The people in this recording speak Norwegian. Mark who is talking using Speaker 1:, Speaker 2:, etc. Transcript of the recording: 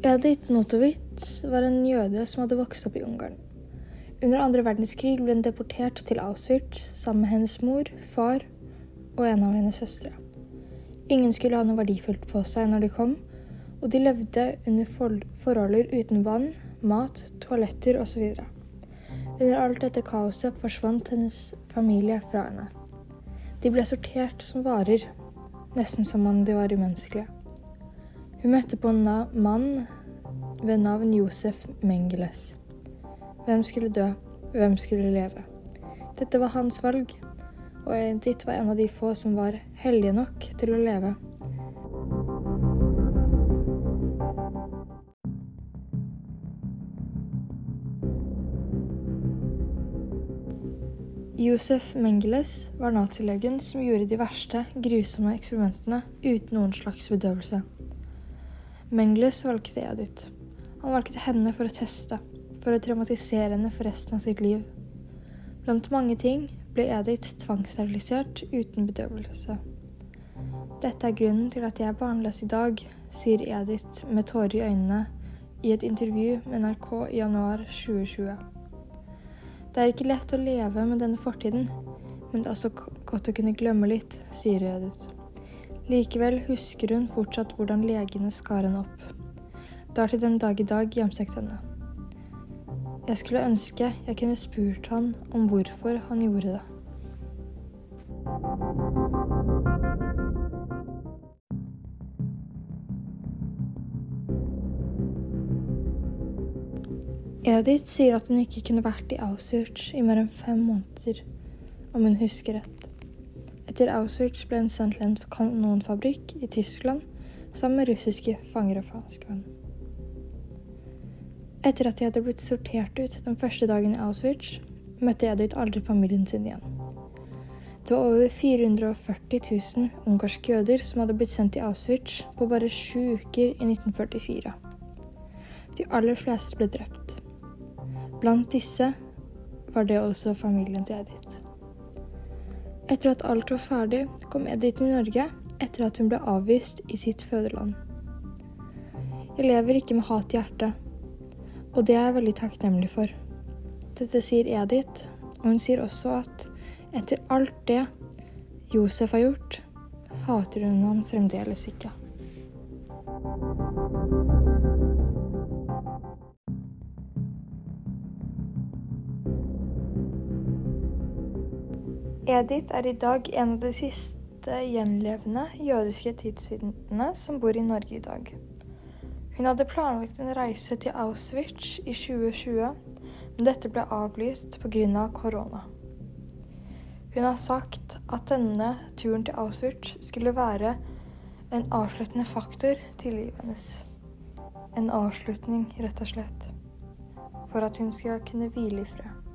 Speaker 1: Edith Notowitz var en jøde som hadde vokst opp i Ungarn. Under andre verdenskrig ble hun deportert til Auschwitz sammen med hennes mor, far og en av hennes søstre. Ingen skulle ha noe verdifullt på seg når de kom, og de levde under forholder uten vann, mat, toaletter osv. Under alt dette kaoset forsvant hennes familie fra henne. De ble sortert som varer, nesten som om de var umenneskelige. Hun møtte på en mann ved navn Josef Mengeles. Hvem skulle dø, hvem skulle leve? Dette var hans valg, og Edith var en av de få som var heldige nok til å leve. Josef Mengeles var nazilegen som gjorde de verste, grusomme eksperimentene uten noen slags bedøvelse. Mengles valgte Edith. Han valgte henne for å teste, for å traumatisere henne for resten av sitt liv. Blant mange ting ble Edith tvangssterilisert uten bedøvelse. Dette er grunnen til at jeg er barnløs i dag, sier Edith med tårer i øynene i et intervju med NRK i januar 2020. Det er ikke lett å leve med denne fortiden, men det er også godt å kunne glemme litt, sier Edith. Likevel husker hun fortsatt hvordan legene skar henne opp. Det har til den dag i dag hjemsøkt henne. Jeg skulle ønske jeg kunne spurt han om hvorfor han gjorde det. Edith sier at hun ikke kunne vært i Auschwitz i mer enn fem måneder, om hun husker rett. Etter Auschwitz ble hun sendt til en kanonfabrikk i Tyskland sammen med russiske fanger og franskmenn. Etter at de hadde blitt sortert ut den første dagen i Auschwitz, møtte Edith aldri familien sin igjen. Det var over 440 000 ungarske jøder som hadde blitt sendt til Auschwitz på bare sju uker i 1944. De aller fleste ble drept. Blant disse var det også familien til Edith. Etter at alt var ferdig, kom Edith til Norge etter at hun ble avvist i sitt fødeland. Jeg lever ikke med hat i hjertet, og det er jeg veldig takknemlig for. Dette sier Edith, og hun sier også at etter alt det Josef har gjort, hater hun han fremdeles ikke. Edith er i dag en av de siste gjenlevende jødiske tidsvitnene som bor i Norge i dag. Hun hadde planlagt en reise til Auschwitz i 2020, men dette ble avlyst pga. Av korona. Hun har sagt at denne turen til Auschwitz skulle være en avsluttende faktor til livet hennes. En avslutning, rett og slett. For at hun skal kunne hvile i fred.